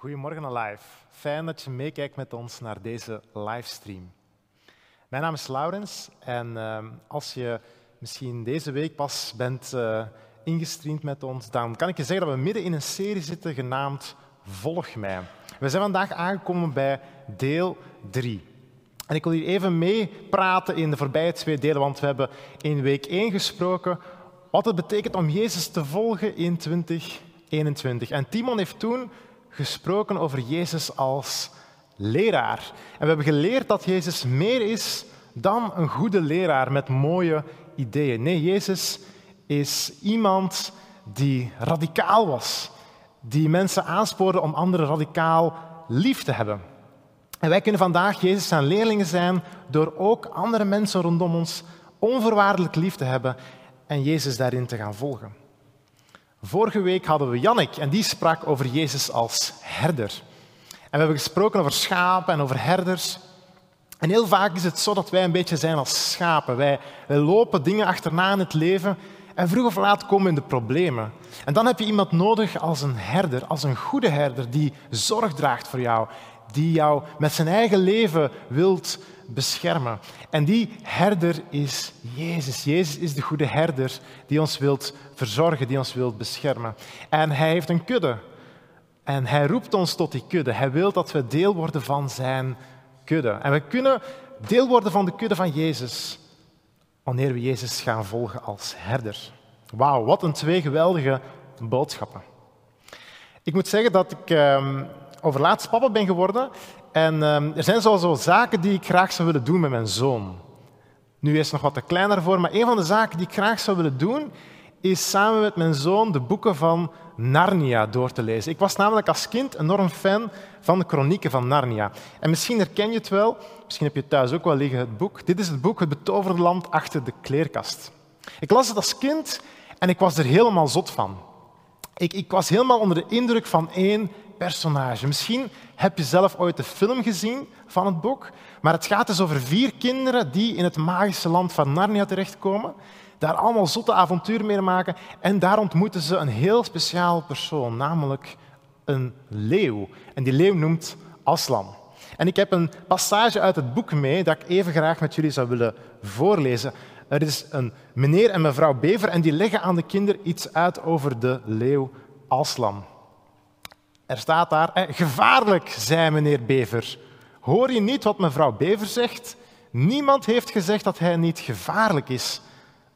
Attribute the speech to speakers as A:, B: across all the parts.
A: Goedemorgen alive. Fijn dat je meekijkt met ons naar deze livestream. Mijn naam is Laurens en ehm, als je misschien deze week pas bent uh, ingestreamd met ons, dan kan ik je zeggen dat we midden in een serie zitten genaamd Volg mij. We zijn vandaag aangekomen bij deel 3. En ik wil hier even meepraten in de voorbije twee delen, want we hebben in week 1 gesproken wat het betekent om Jezus te volgen in 2021. En Timon heeft toen gesproken over Jezus als leraar. En we hebben geleerd dat Jezus meer is dan een goede leraar met mooie ideeën. Nee, Jezus is iemand die radicaal was, die mensen aanspoorde om anderen radicaal lief te hebben. En wij kunnen vandaag Jezus zijn leerlingen zijn door ook andere mensen rondom ons onvoorwaardelijk lief te hebben en Jezus daarin te gaan volgen. Vorige week hadden we Jannik en die sprak over Jezus als herder. En we hebben gesproken over schapen en over herders. En heel vaak is het zo dat wij een beetje zijn als schapen. Wij, wij lopen dingen achterna in het leven en vroeg of laat komen in de problemen. En dan heb je iemand nodig als een herder, als een goede herder die zorg draagt voor jou, die jou met zijn eigen leven wilt beschermen. En die herder is Jezus. Jezus is de goede herder die ons wilt verzorgen, die ons wilt beschermen. En hij heeft een kudde. En hij roept ons tot die kudde. Hij wil dat we deel worden van zijn kudde. En we kunnen deel worden van de kudde van Jezus wanneer we Jezus gaan volgen als herder. Wauw, wat een twee geweldige boodschappen. Ik moet zeggen dat ik um, over laatst papa ben geworden en um, er zijn zo zaken die ik graag zou willen doen met mijn zoon. Nu is het nog wat te klein daarvoor, maar een van de zaken die ik graag zou willen doen, is samen met mijn zoon de boeken van Narnia door te lezen. Ik was namelijk als kind enorm fan van de chronieken van Narnia. En misschien herken je het wel, misschien heb je het thuis ook wel liggen, het boek. Dit is het boek Het betoverde land achter de kleerkast. Ik las het als kind en ik was er helemaal zot van. Ik, ik was helemaal onder de indruk van één personage. Misschien heb je zelf ooit de film gezien van het boek, maar het gaat dus over vier kinderen die in het magische land van Narnia terechtkomen, daar allemaal zotte avonturen mee maken en daar ontmoeten ze een heel speciaal persoon, namelijk een leeuw. En die leeuw noemt Aslan. En ik heb een passage uit het boek mee dat ik even graag met jullie zou willen voorlezen. Er is een meneer en mevrouw Bever en die leggen aan de kinderen iets uit over de leeuw Aslan. Er staat daar, eh, gevaarlijk, zei meneer Bever. Hoor je niet wat mevrouw Bever zegt? Niemand heeft gezegd dat hij niet gevaarlijk is.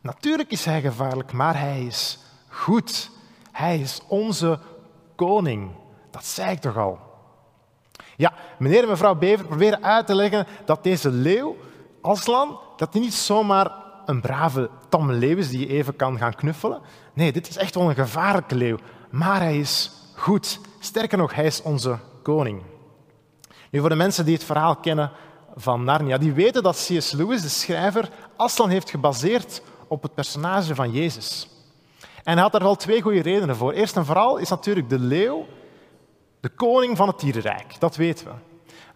A: Natuurlijk is hij gevaarlijk, maar hij is goed. Hij is onze koning. Dat zei ik toch al. Ja, meneer en mevrouw Bever proberen uit te leggen dat deze leeuw, Aslan, dat hij niet zomaar een brave, tamme leeuw is die je even kan gaan knuffelen. Nee, dit is echt wel een gevaarlijke leeuw. Maar hij is goed. Sterker nog, hij is onze koning. Nu, voor de mensen die het verhaal kennen van Narnia, die weten dat C.S. Lewis, de schrijver, Aslan heeft gebaseerd op het personage van Jezus. En hij had daar wel twee goede redenen voor. Eerst en vooral is natuurlijk de leeuw de koning van het dierenrijk. Dat weten we.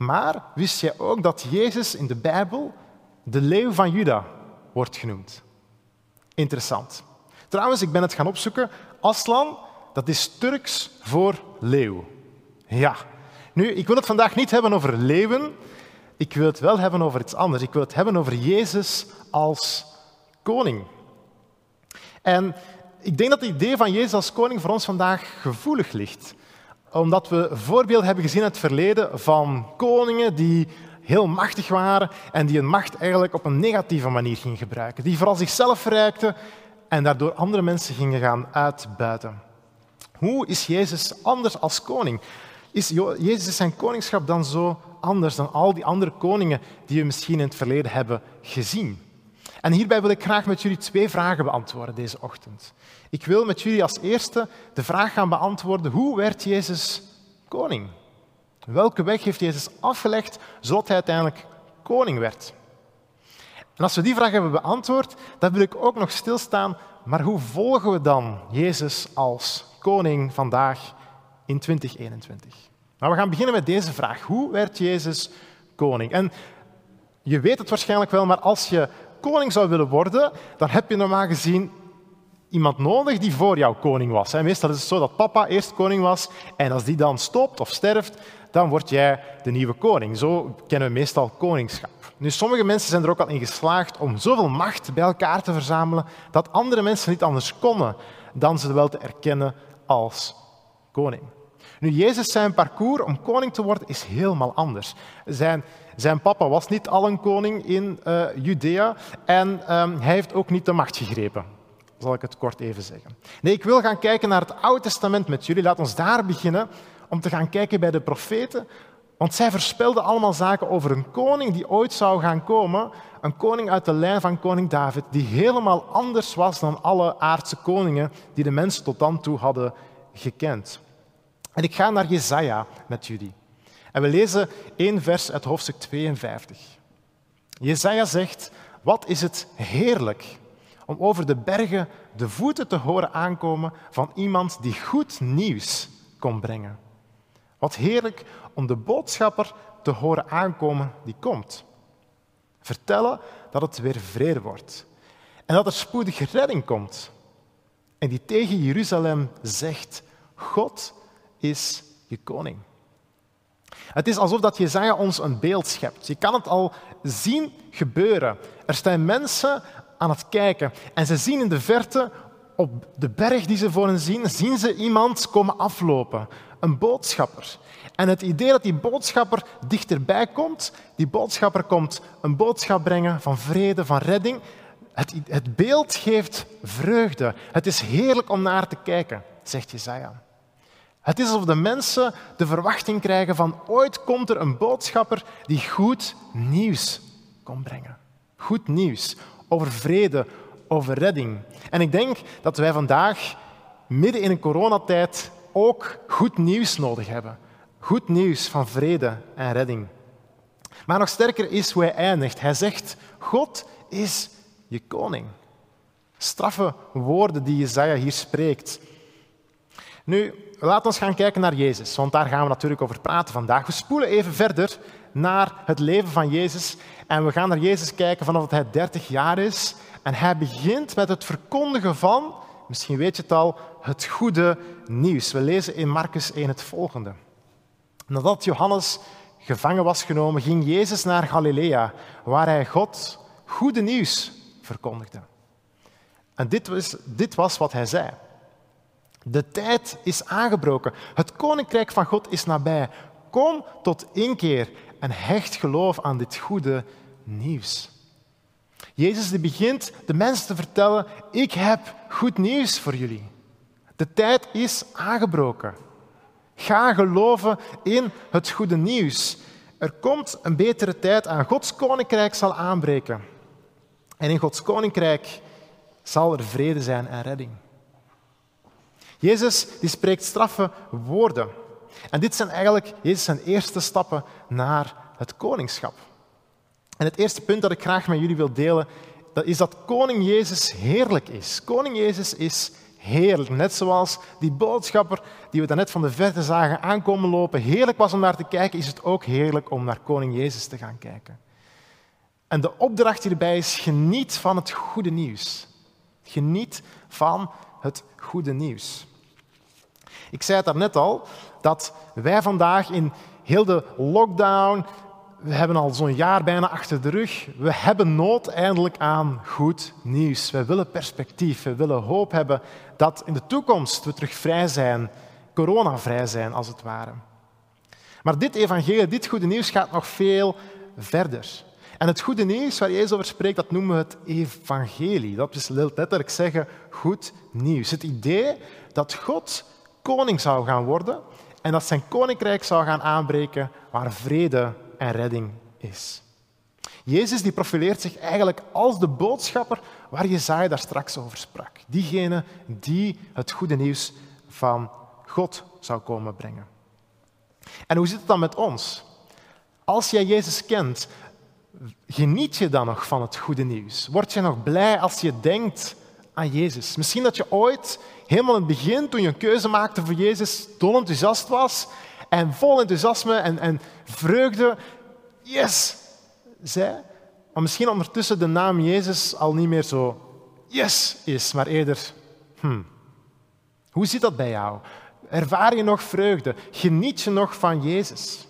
A: Maar wist jij ook dat Jezus in de Bijbel de leeuw van Juda wordt genoemd? Interessant. Trouwens, ik ben het gaan opzoeken. Aslan dat is Turks voor leeuw. Ja. Nu, ik wil het vandaag niet hebben over leeuwen. Ik wil het wel hebben over iets anders. Ik wil het hebben over Jezus als koning. En ik denk dat het idee van Jezus als koning voor ons vandaag gevoelig ligt. Omdat we voorbeelden hebben gezien in het verleden van koningen die heel machtig waren en die hun macht eigenlijk op een negatieve manier gingen gebruiken. Die vooral zichzelf verrijkten en daardoor andere mensen gingen gaan uitbuiten. Hoe is Jezus anders als koning? Is Jezus zijn koningschap dan zo anders dan al die andere koningen die we misschien in het verleden hebben gezien? En hierbij wil ik graag met jullie twee vragen beantwoorden deze ochtend. Ik wil met jullie als eerste de vraag gaan beantwoorden, hoe werd Jezus koning? Welke weg heeft Jezus afgelegd zodat hij uiteindelijk koning werd? En als we die vraag hebben beantwoord, dan wil ik ook nog stilstaan, maar hoe volgen we dan Jezus als koning vandaag in 2021? Nou, we gaan beginnen met deze vraag. Hoe werd Jezus koning? En je weet het waarschijnlijk wel, maar als je koning zou willen worden, dan heb je normaal gezien iemand nodig die voor jou koning was. Meestal is het zo dat papa eerst koning was en als die dan stopt of sterft, dan word jij de nieuwe koning. Zo kennen we meestal koningschap. Nu, sommige mensen zijn er ook al in geslaagd om zoveel macht bij elkaar te verzamelen dat andere mensen niet anders konden dan ze wel te erkennen als koning. Nu, Jezus zijn parcours om koning te worden is helemaal anders. Zijn, zijn papa was niet al een koning in uh, Judea en um, hij heeft ook niet de macht gegrepen. Zal ik het kort even zeggen. Nee, ik wil gaan kijken naar het Oude Testament met jullie. Laat ons daar beginnen om te gaan kijken bij de profeten. Want zij voorspelden allemaal zaken over een koning die ooit zou gaan komen. Een koning uit de lijn van koning David, die helemaal anders was dan alle aardse koningen die de mensen tot dan toe hadden gekend. En ik ga naar Jezaja met jullie. En we lezen één vers uit hoofdstuk 52. Jezaja zegt, wat is het heerlijk om over de bergen de voeten te horen aankomen van iemand die goed nieuws kon brengen. Wat heerlijk om de boodschapper te horen aankomen die komt. Vertellen dat het weer vrede wordt en dat er spoedig redding komt. En die tegen Jeruzalem zegt, God is je koning. Het is alsof dat Jezaja ons een beeld schept. Je kan het al zien gebeuren. Er staan mensen aan het kijken en ze zien in de verte op de berg die ze voor hen zien, zien ze iemand komen aflopen. Een boodschapper. En het idee dat die boodschapper dichterbij komt, die boodschapper komt een boodschap brengen van vrede, van redding. Het, het beeld geeft vreugde. Het is heerlijk om naar te kijken, zegt Jezaja. Het is alsof de mensen de verwachting krijgen van ooit komt er een boodschapper die goed nieuws komt brengen. Goed nieuws over vrede, over redding. En ik denk dat wij vandaag, midden in een coronatijd, ook goed nieuws nodig hebben. Goed nieuws van vrede en redding. Maar nog sterker is hoe hij eindigt. Hij zegt, God is je koning. Straffe woorden die Jezaja hier spreekt. Nu, laten we gaan kijken naar Jezus, want daar gaan we natuurlijk over praten vandaag. We spoelen even verder naar het leven van Jezus en we gaan naar Jezus kijken vanaf hij 30 jaar is. En hij begint met het verkondigen van, misschien weet je het al, het goede nieuws. We lezen in Marcus 1 het volgende. Nadat Johannes gevangen was genomen, ging Jezus naar Galilea, waar hij God goede nieuws verkondigde. En dit was, dit was wat hij zei. De tijd is aangebroken. Het koninkrijk van God is nabij. Kom tot inkeer en hecht geloof aan dit goede nieuws. Jezus die begint de mensen te vertellen, ik heb goed nieuws voor jullie. De tijd is aangebroken. Ga geloven in het goede nieuws. Er komt een betere tijd aan. Gods koninkrijk zal aanbreken. En in Gods koninkrijk zal er vrede zijn en redding. Jezus die spreekt straffe woorden. En dit zijn eigenlijk Jezus zijn eerste stappen naar het koningschap. En het eerste punt dat ik graag met jullie wil delen, dat is dat koning Jezus heerlijk is. Koning Jezus is heerlijk. Net zoals die boodschapper die we daarnet van de verte zagen aankomen lopen, heerlijk was om naar te kijken, is het ook heerlijk om naar koning Jezus te gaan kijken. En de opdracht hierbij is, geniet van het goede nieuws. Geniet van het goede nieuws. Ik zei het daarnet al, dat wij vandaag in heel de lockdown, we hebben al zo'n jaar bijna achter de rug, we hebben nood eindelijk aan goed nieuws. We willen perspectief, we willen hoop hebben dat in de toekomst we terug vrij zijn, coronavrij zijn als het ware. Maar dit evangelie, dit goede nieuws gaat nog veel verder. En het goede nieuws waar Jezus over spreekt, dat noemen we het evangelie. Dat is letterlijk zeggen goed nieuws. Het idee dat God koning zou gaan worden en dat zijn koninkrijk zou gaan aanbreken waar vrede en redding is. Jezus die profileert zich eigenlijk als de boodschapper waar Jezaja daar straks over sprak. Diegene die het goede nieuws van God zou komen brengen. En hoe zit het dan met ons? Als jij Jezus kent, geniet je dan nog van het goede nieuws? Word je nog blij als je denkt aan Jezus? Misschien dat je ooit helemaal in het begin, toen je een keuze maakte voor Jezus, dol enthousiast was en vol enthousiasme en, en vreugde, yes, zei. Maar misschien ondertussen de naam Jezus al niet meer zo yes is, maar eerder Hm. Hoe zit dat bij jou? Ervaar je nog vreugde? Geniet je nog van Jezus?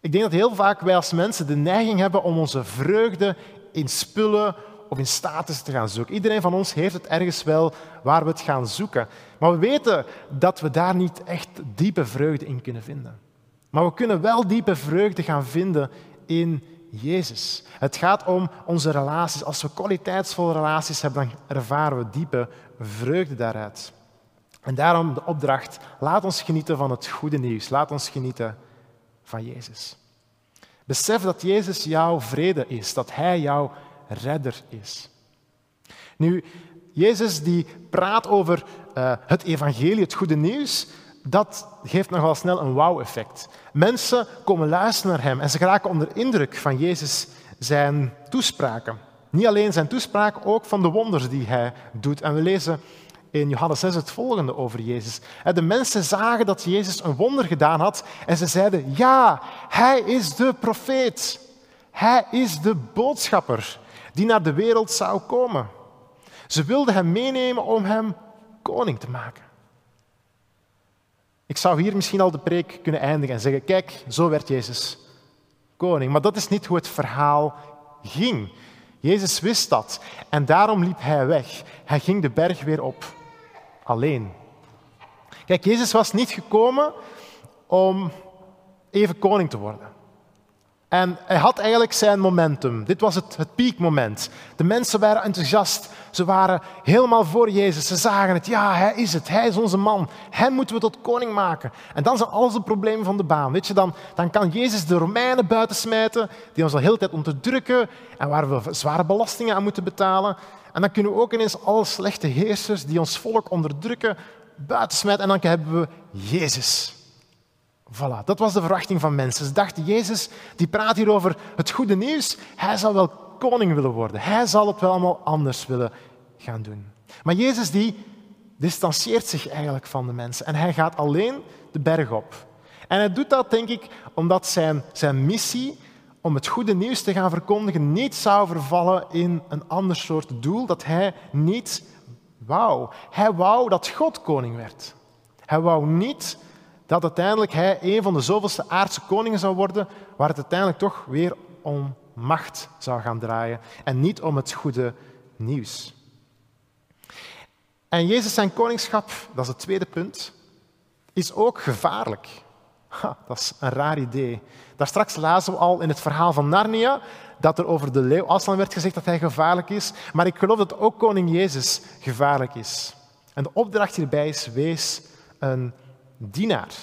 A: Ik denk dat heel vaak wij als mensen de neiging hebben om onze vreugde in spullen of in status te gaan zoeken. Iedereen van ons heeft het ergens wel waar we het gaan zoeken. Maar we weten dat we daar niet echt diepe vreugde in kunnen vinden. Maar we kunnen wel diepe vreugde gaan vinden in Jezus. Het gaat om onze relaties. Als we kwaliteitsvolle relaties hebben, dan ervaren we diepe vreugde daaruit. En daarom de opdracht, laat ons genieten van het goede nieuws. Laat ons genieten van Jezus. Besef dat Jezus jouw vrede is, dat Hij jouw redder is. Nu, Jezus die praat over uh, het evangelie, het goede nieuws, dat geeft nogal snel een wauw-effect. Mensen komen luisteren naar hem en ze geraken onder indruk van Jezus zijn toespraken. Niet alleen zijn toespraken, ook van de wonders die hij doet. En we lezen in Johannes 6 het volgende over Jezus. De mensen zagen dat Jezus een wonder gedaan had en ze zeiden, ja, hij is de profeet. Hij is de boodschapper die naar de wereld zou komen. Ze wilden hem meenemen om hem koning te maken. Ik zou hier misschien al de preek kunnen eindigen en zeggen, kijk, zo werd Jezus koning. Maar dat is niet hoe het verhaal ging. Jezus wist dat en daarom liep hij weg. Hij ging de berg weer op, alleen. Kijk, Jezus was niet gekomen om even koning te worden. En hij had eigenlijk zijn momentum. Dit was het, het piekmoment. De mensen waren enthousiast. Ze waren helemaal voor Jezus. Ze zagen het. Ja, hij is het. Hij is onze man. Hem moeten we tot koning maken. En dan zijn alles de problemen van de baan. Weet je, dan, dan kan Jezus de Romeinen buitensmijten, die ons al de hele tijd onderdrukken en waar we zware belastingen aan moeten betalen. En dan kunnen we ook ineens alle slechte heersers die ons volk onderdrukken buitensmijten. En dan hebben we Jezus. Voilà, dat was de verwachting van mensen. Ze dachten, Jezus die praat hier over het goede nieuws. Hij zal wel koning willen worden. Hij zal het wel allemaal anders willen gaan doen. Maar Jezus die distancieert zich eigenlijk van de mensen en hij gaat alleen de berg op. En hij doet dat, denk ik, omdat zijn, zijn missie om het goede nieuws te gaan verkondigen niet zou vervallen in een ander soort doel dat hij niet wou. Hij wou dat God koning werd. Hij wou niet dat uiteindelijk hij een van de zoveelste aardse koningen zou worden, waar het uiteindelijk toch weer om macht zou gaan draaien en niet om het goede nieuws. En Jezus zijn koningschap, dat is het tweede punt, is ook gevaarlijk. Ha, dat is een raar idee. Daar straks lazen we al in het verhaal van Narnia dat er over de leeuw Aslan werd gezegd dat hij gevaarlijk is, maar ik geloof dat ook koning Jezus gevaarlijk is. En de opdracht hierbij is, wees een dienaar.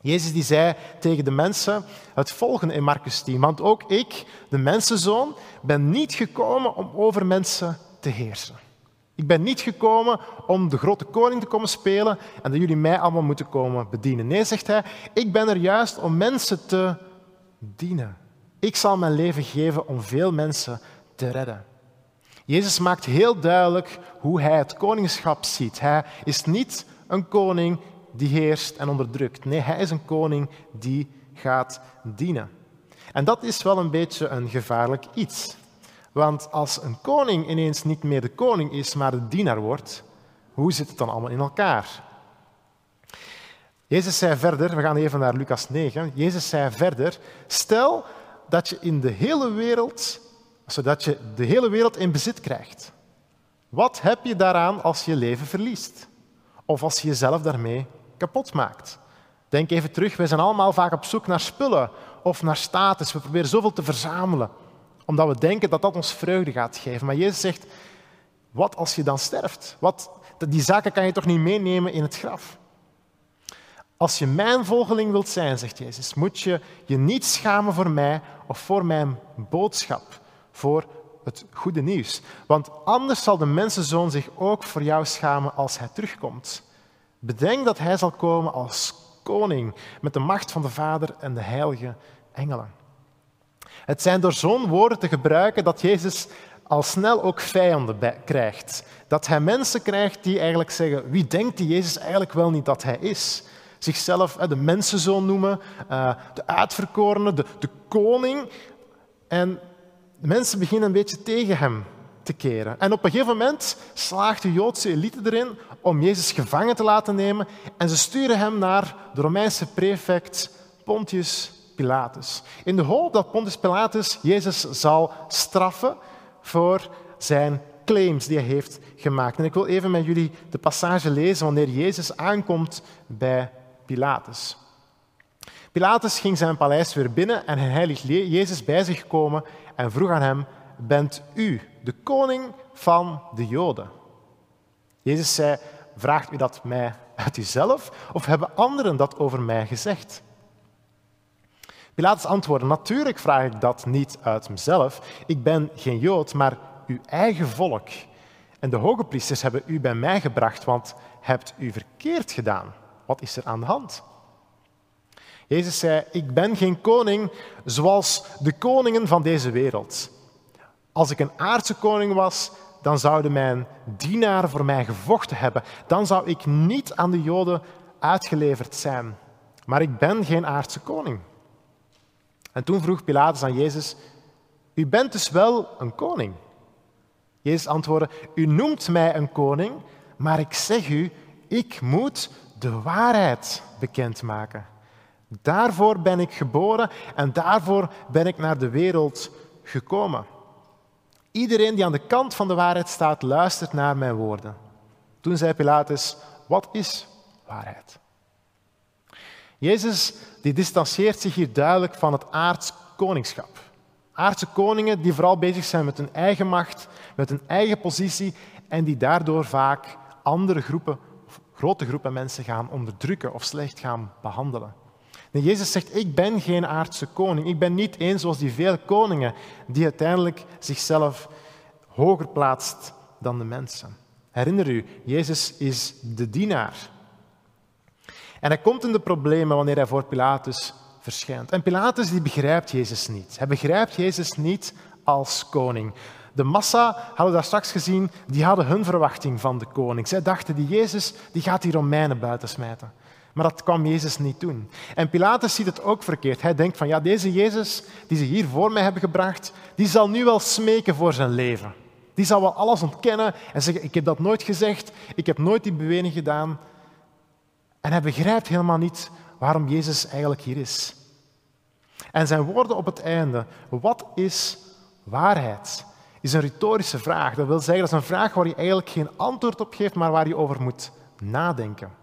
A: Jezus die zei tegen de mensen het volgende in Marcus 10. Want ook ik, de mensenzoon, ben niet gekomen om over mensen te heersen. Ik ben niet gekomen om de grote koning te komen spelen en dat jullie mij allemaal moeten komen bedienen. Nee, zegt hij, ik ben er juist om mensen te dienen. Ik zal mijn leven geven om veel mensen te redden. Jezus maakt heel duidelijk hoe hij het koningschap ziet. Hij is niet een koning die heerst en onderdrukt. Nee, hij is een koning die gaat dienen. En dat is wel een beetje een gevaarlijk iets. Want als een koning ineens niet meer de koning is, maar de dienaar wordt, hoe zit het dan allemaal in elkaar? Jezus zei verder, we gaan even naar Lucas 9. Jezus zei verder: Stel dat je in de hele wereld, zodat je de hele wereld in bezit krijgt. Wat heb je daaraan als je leven verliest? Of als je jezelf daarmee kapot maakt. Denk even terug, wij zijn allemaal vaak op zoek naar spullen of naar status. We proberen zoveel te verzamelen, omdat we denken dat dat ons vreugde gaat geven. Maar Jezus zegt, wat als je dan sterft? Wat, die zaken kan je toch niet meenemen in het graf? Als je mijn volgeling wilt zijn, zegt Jezus, moet je je niet schamen voor mij of voor mijn boodschap, voor het goede nieuws. Want anders zal de mensenzoon zich ook voor jou schamen als hij terugkomt. Bedenk dat hij zal komen als koning met de macht van de Vader en de heilige engelen. Het zijn door zo'n woorden te gebruiken dat Jezus al snel ook vijanden krijgt. Dat hij mensen krijgt die eigenlijk zeggen, wie denkt die Jezus eigenlijk wel niet dat hij is? Zichzelf de mensenzoon noemen, eh, de uitverkorene, de, de koning. En mensen beginnen een beetje tegen hem te keren. En op een gegeven moment slaagt de Joodse elite erin om Jezus gevangen te laten nemen en ze sturen hem naar de Romeinse prefect Pontius Pilatus. In de hoop dat Pontius Pilatus Jezus zal straffen voor zijn claims die hij heeft gemaakt. En ik wil even met jullie de passage lezen wanneer Jezus aankomt bij Pilatus. Pilatus ging zijn paleis weer binnen en hij liet Jezus bij zich komen en vroeg aan hem, bent u de koning van de Joden? Jezus zei, vraagt u dat mij uit uzelf of hebben anderen dat over mij gezegd? Pilatus antwoordde, natuurlijk vraag ik dat niet uit mezelf. Ik ben geen Jood, maar uw eigen volk. En de hoge priesters hebben u bij mij gebracht, want hebt u verkeerd gedaan. Wat is er aan de hand? Jezus zei, ik ben geen koning zoals de koningen van deze wereld. Als ik een aardse koning was, dan zouden mijn dienaren voor mij gevochten hebben. Dan zou ik niet aan de Joden uitgeleverd zijn. Maar ik ben geen aardse koning. En toen vroeg Pilatus aan Jezus, u bent dus wel een koning. Jezus antwoordde, u noemt mij een koning, maar ik zeg u, ik moet de waarheid bekendmaken. Daarvoor ben ik geboren en daarvoor ben ik naar de wereld gekomen. Iedereen die aan de kant van de waarheid staat, luistert naar mijn woorden. Toen zei Pilatus, wat is waarheid? Jezus die distancieert zich hier duidelijk van het aards koningschap. Aardse koningen die vooral bezig zijn met hun eigen macht, met hun eigen positie en die daardoor vaak andere groepen, grote groepen mensen gaan onderdrukken of slecht gaan behandelen. En Jezus zegt, ik ben geen aardse koning. Ik ben niet eens zoals die vele koningen die uiteindelijk zichzelf hoger plaatst dan de mensen. Herinner u, Jezus is de dienaar. En hij komt in de problemen wanneer hij voor Pilatus verschijnt. En Pilatus die begrijpt Jezus niet. Hij begrijpt Jezus niet als koning. De massa, hadden we daar straks gezien, die hadden hun verwachting van de koning. Zij dachten, die Jezus die gaat die Romeinen buitensmijten. Maar dat kwam Jezus niet doen. En Pilatus ziet het ook verkeerd. Hij denkt van, ja, deze Jezus die ze hier voor mij hebben gebracht, die zal nu wel smeken voor zijn leven. Die zal wel alles ontkennen en zeggen, ik heb dat nooit gezegd, ik heb nooit die beweging gedaan. En hij begrijpt helemaal niet waarom Jezus eigenlijk hier is. En zijn woorden op het einde, wat is waarheid? Is een retorische vraag. Dat wil zeggen, dat is een vraag waar je eigenlijk geen antwoord op geeft, maar waar je over moet nadenken.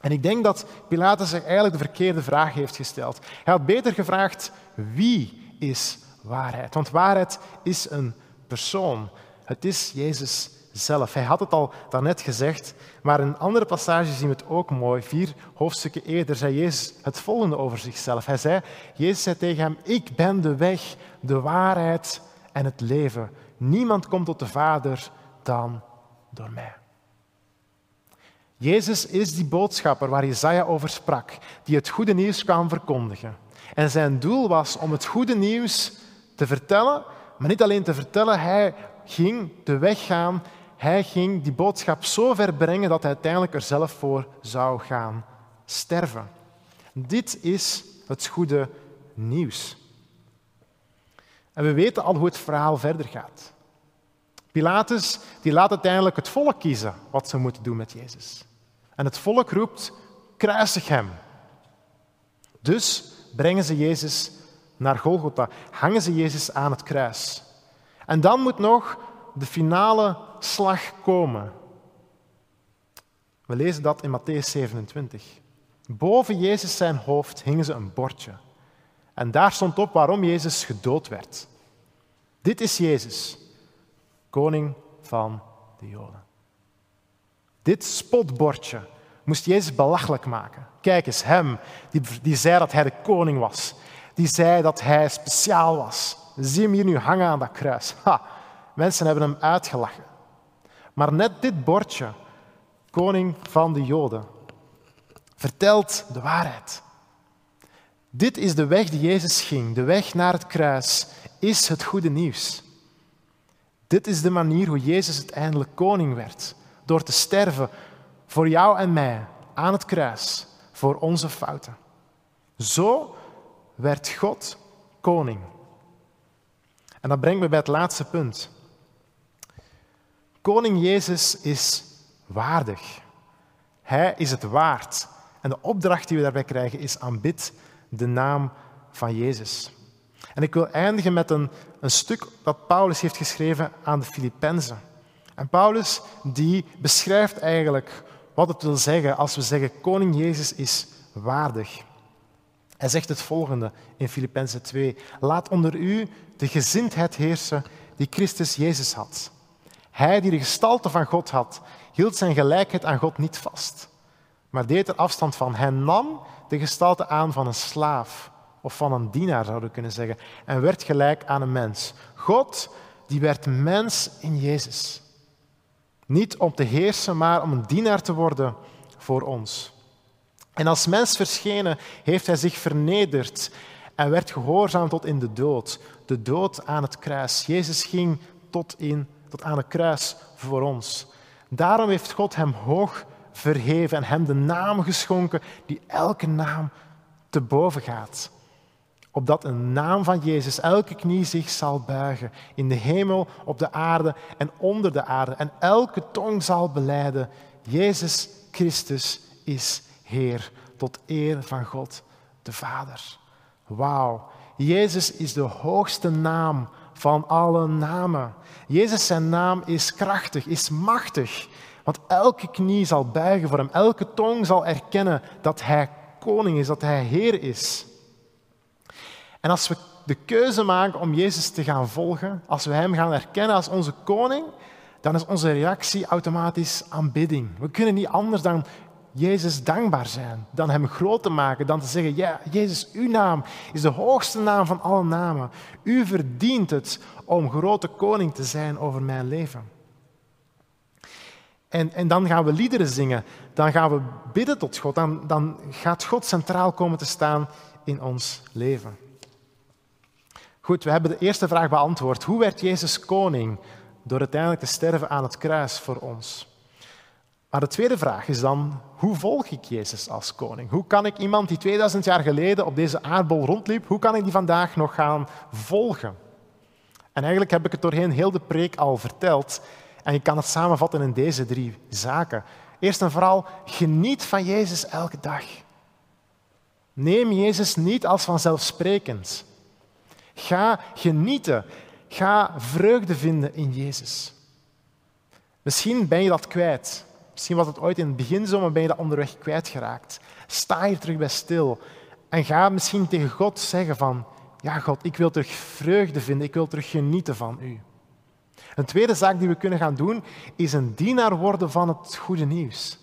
A: En ik denk dat Pilatus zich eigenlijk de verkeerde vraag heeft gesteld. Hij had beter gevraagd, wie is waarheid? Want waarheid is een persoon. Het is Jezus zelf. Hij had het al daarnet gezegd, maar in andere passages zien we het ook mooi. Vier hoofdstukken eerder zei Jezus het volgende over zichzelf. Hij zei, Jezus zei tegen hem, ik ben de weg, de waarheid en het leven. Niemand komt tot de Vader dan door mij. Jezus is die boodschapper waar Jezaja over sprak, die het goede nieuws kwam verkondigen. En zijn doel was om het goede nieuws te vertellen, maar niet alleen te vertellen, hij ging de weg gaan, hij ging die boodschap zo ver brengen dat hij uiteindelijk er zelf voor zou gaan sterven. Dit is het goede nieuws. En we weten al hoe het verhaal verder gaat. Pilatus die laat uiteindelijk het volk kiezen wat ze moeten doen met Jezus. En het volk roept, kruisig hem. Dus brengen ze Jezus naar Golgotha, hangen ze Jezus aan het kruis. En dan moet nog de finale slag komen. We lezen dat in Matthäus 27. Boven Jezus zijn hoofd hingen ze een bordje. En daar stond op waarom Jezus gedood werd. Dit is Jezus, koning van de Joden. Dit spotbordje moest Jezus belachelijk maken. Kijk eens, hem, die, die zei dat hij de koning was. Die zei dat hij speciaal was. Zie hem hier nu hangen aan dat kruis. Ha, mensen hebben hem uitgelachen. Maar net dit bordje, koning van de Joden, vertelt de waarheid. Dit is de weg die Jezus ging, de weg naar het kruis, is het goede nieuws. Dit is de manier hoe Jezus uiteindelijk koning werd door te sterven voor jou en mij aan het kruis, voor onze fouten. Zo werd God koning. En dat brengt me bij het laatste punt. Koning Jezus is waardig. Hij is het waard. En de opdracht die we daarbij krijgen is aanbid de naam van Jezus. En ik wil eindigen met een, een stuk dat Paulus heeft geschreven aan de Filippenzen. En Paulus die beschrijft eigenlijk wat het wil zeggen als we zeggen koning Jezus is waardig. Hij zegt het volgende in Filippenzen 2. Laat onder u de gezindheid heersen die Christus Jezus had. Hij die de gestalte van God had, hield zijn gelijkheid aan God niet vast, maar deed er afstand van. Hij nam de gestalte aan van een slaaf of van een dienaar, zouden we kunnen zeggen, en werd gelijk aan een mens. God, die werd mens in Jezus. Niet om te heersen, maar om een dienaar te worden voor ons. En als mens verschenen heeft hij zich vernederd en werd gehoorzaam tot in de dood. De dood aan het kruis. Jezus ging tot, in, tot aan het kruis voor ons. Daarom heeft God hem hoog verheven en hem de naam geschonken die elke naam te boven gaat. Opdat een naam van Jezus elke knie zich zal buigen, in de hemel, op de aarde en onder de aarde. En elke tong zal beleiden, Jezus Christus is Heer, tot eer van God de Vader. Wauw, Jezus is de hoogste naam van alle namen. Jezus zijn naam is krachtig, is machtig. Want elke knie zal buigen voor hem, elke tong zal erkennen dat hij koning is, dat hij Heer is. En als we de keuze maken om Jezus te gaan volgen, als we Hem gaan erkennen als onze koning, dan is onze reactie automatisch aanbidding. We kunnen niet anders dan Jezus dankbaar zijn, dan Hem groot te maken, dan te zeggen, ja, Jezus, uw naam is de hoogste naam van alle namen. U verdient het om grote koning te zijn over mijn leven. En, en dan gaan we liederen zingen, dan gaan we bidden tot God, dan gaat God centraal komen te staan in ons leven. Goed, we hebben de eerste vraag beantwoord. Hoe werd Jezus koning? Door uiteindelijk te sterven aan het kruis voor ons. Maar de tweede vraag is dan, hoe volg ik Jezus als koning? Hoe kan ik iemand die 2000 jaar geleden op deze aardbol rondliep, hoe kan ik die vandaag nog gaan volgen? En eigenlijk heb ik het doorheen heel de preek al verteld. En je kan het samenvatten in deze drie zaken. Eerst en vooral, geniet van Jezus elke dag. Neem Jezus niet als vanzelfsprekend. Ga genieten. Ga vreugde vinden in Jezus. Misschien ben je dat kwijt. Misschien was het ooit in het begin zo, maar ben je dat onderweg kwijtgeraakt. Sta hier terug bij stil en ga misschien tegen God zeggen van, ja God, ik wil terug vreugde vinden, ik wil terug genieten van U. Een tweede zaak die we kunnen gaan doen, is een dienaar worden van het goede nieuws.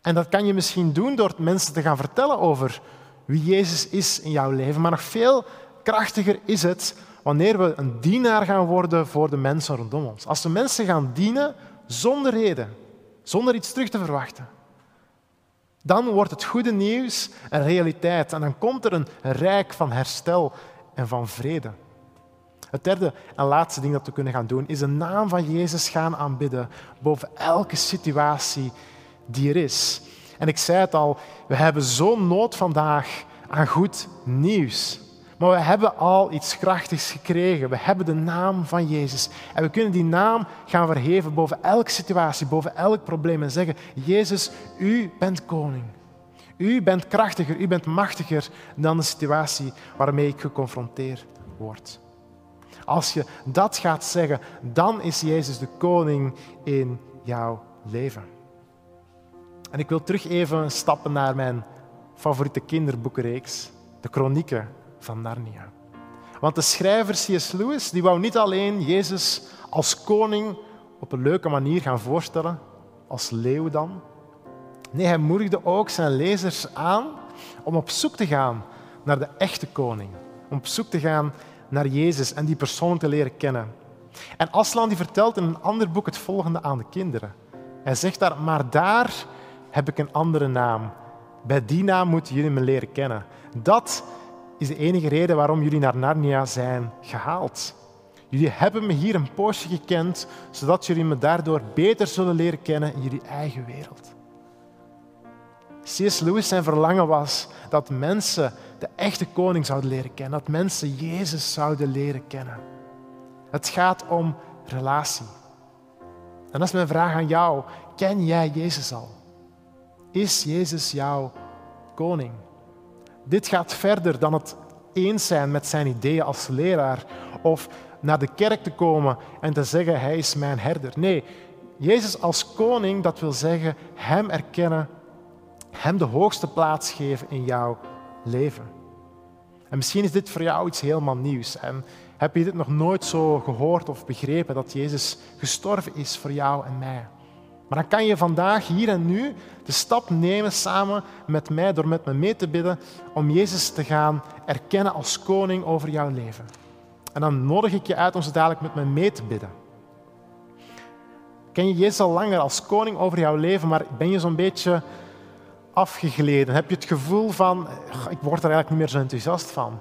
A: En dat kan je misschien doen door mensen te gaan vertellen over wie Jezus is in jouw leven, maar nog veel krachtiger is het wanneer we een dienaar gaan worden voor de mensen rondom ons. Als we mensen gaan dienen zonder reden, zonder iets terug te verwachten, dan wordt het goede nieuws een realiteit en dan komt er een rijk van herstel en van vrede. Het derde en laatste ding dat we kunnen gaan doen is de naam van Jezus gaan aanbidden boven elke situatie die er is. En ik zei het al, we hebben zo'n nood vandaag aan goed nieuws. Maar we hebben al iets krachtigs gekregen. We hebben de naam van Jezus. En we kunnen die naam gaan verheven boven elke situatie, boven elk probleem. En zeggen, Jezus, u bent koning. U bent krachtiger, u bent machtiger dan de situatie waarmee ik geconfronteerd word. Als je dat gaat zeggen, dan is Jezus de koning in jouw leven. En ik wil terug even stappen naar mijn favoriete kinderboekenreeks, de Chronieken van Narnia. Want de schrijver C.S. Lewis die wou niet alleen Jezus als koning op een leuke manier gaan voorstellen, als leeuw dan. Nee, hij moedigde ook zijn lezers aan om op zoek te gaan naar de echte koning. Om op zoek te gaan naar Jezus en die persoon te leren kennen. En Aslan die vertelt in een ander boek het volgende aan de kinderen. Hij zegt daar, maar daar heb ik een andere naam. Bij die naam moeten jullie me leren kennen. Dat is de enige reden waarom jullie naar Narnia zijn gehaald. Jullie hebben me hier een poosje gekend, zodat jullie me daardoor beter zullen leren kennen in jullie eigen wereld. C.S. Lewis zijn verlangen was dat mensen de echte koning zouden leren kennen, dat mensen Jezus zouden leren kennen. Het gaat om relatie. En dat is mijn vraag aan jou. Ken jij Jezus al? Is Jezus jouw koning? Dit gaat verder dan het eens zijn met zijn ideeën als leraar of naar de kerk te komen en te zeggen, hij is mijn herder. Nee, Jezus als koning, dat wil zeggen hem erkennen, hem de hoogste plaats geven in jouw leven. En misschien is dit voor jou iets helemaal nieuws. En heb je dit nog nooit zo gehoord of begrepen, dat Jezus gestorven is voor jou en mij? Maar dan kan je vandaag, hier en nu, de stap nemen samen met mij, door met me mee te bidden, om Jezus te gaan erkennen als koning over jouw leven. En dan nodig ik je uit om zo dadelijk met me mee te bidden. Ken je Jezus al langer als koning over jouw leven, maar ben je zo'n beetje afgegleden? Heb je het gevoel van, ik word er eigenlijk niet meer zo enthousiast van.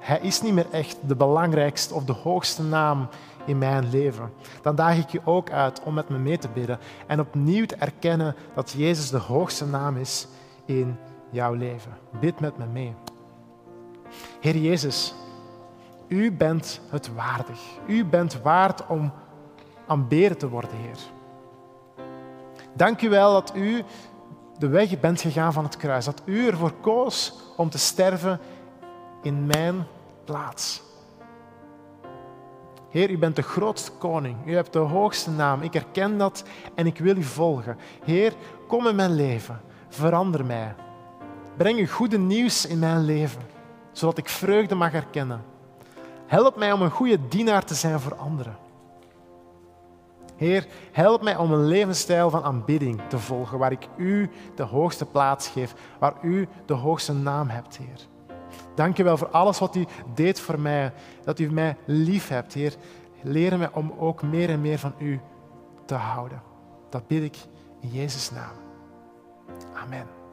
A: Hij is niet meer echt de belangrijkste of de hoogste naam in mijn leven. Dan daag ik je ook uit om met me mee te bidden en opnieuw te erkennen dat Jezus de hoogste naam is in jouw leven. Bid met me mee. Heer Jezus, u bent het waardig. U bent waard om aanbeden te worden, Heer. Dank u wel dat u de weg bent gegaan van het kruis. Dat u ervoor koos om te sterven in mijn plaats. Heer, u bent de grootste koning. U hebt de hoogste naam. Ik herken dat en ik wil u volgen. Heer, kom in mijn leven. Verander mij. Breng uw goede nieuws in mijn leven, zodat ik vreugde mag herkennen. Help mij om een goede dienaar te zijn voor anderen. Heer, help mij om een levensstijl van aanbidding te volgen, waar ik U de hoogste plaats geef, waar U de hoogste naam hebt, Heer. Dank u wel voor alles wat u deed voor mij, dat u mij lief hebt, Heer. Leer mij om ook meer en meer van U te houden. Dat bid ik in Jezus' naam. Amen.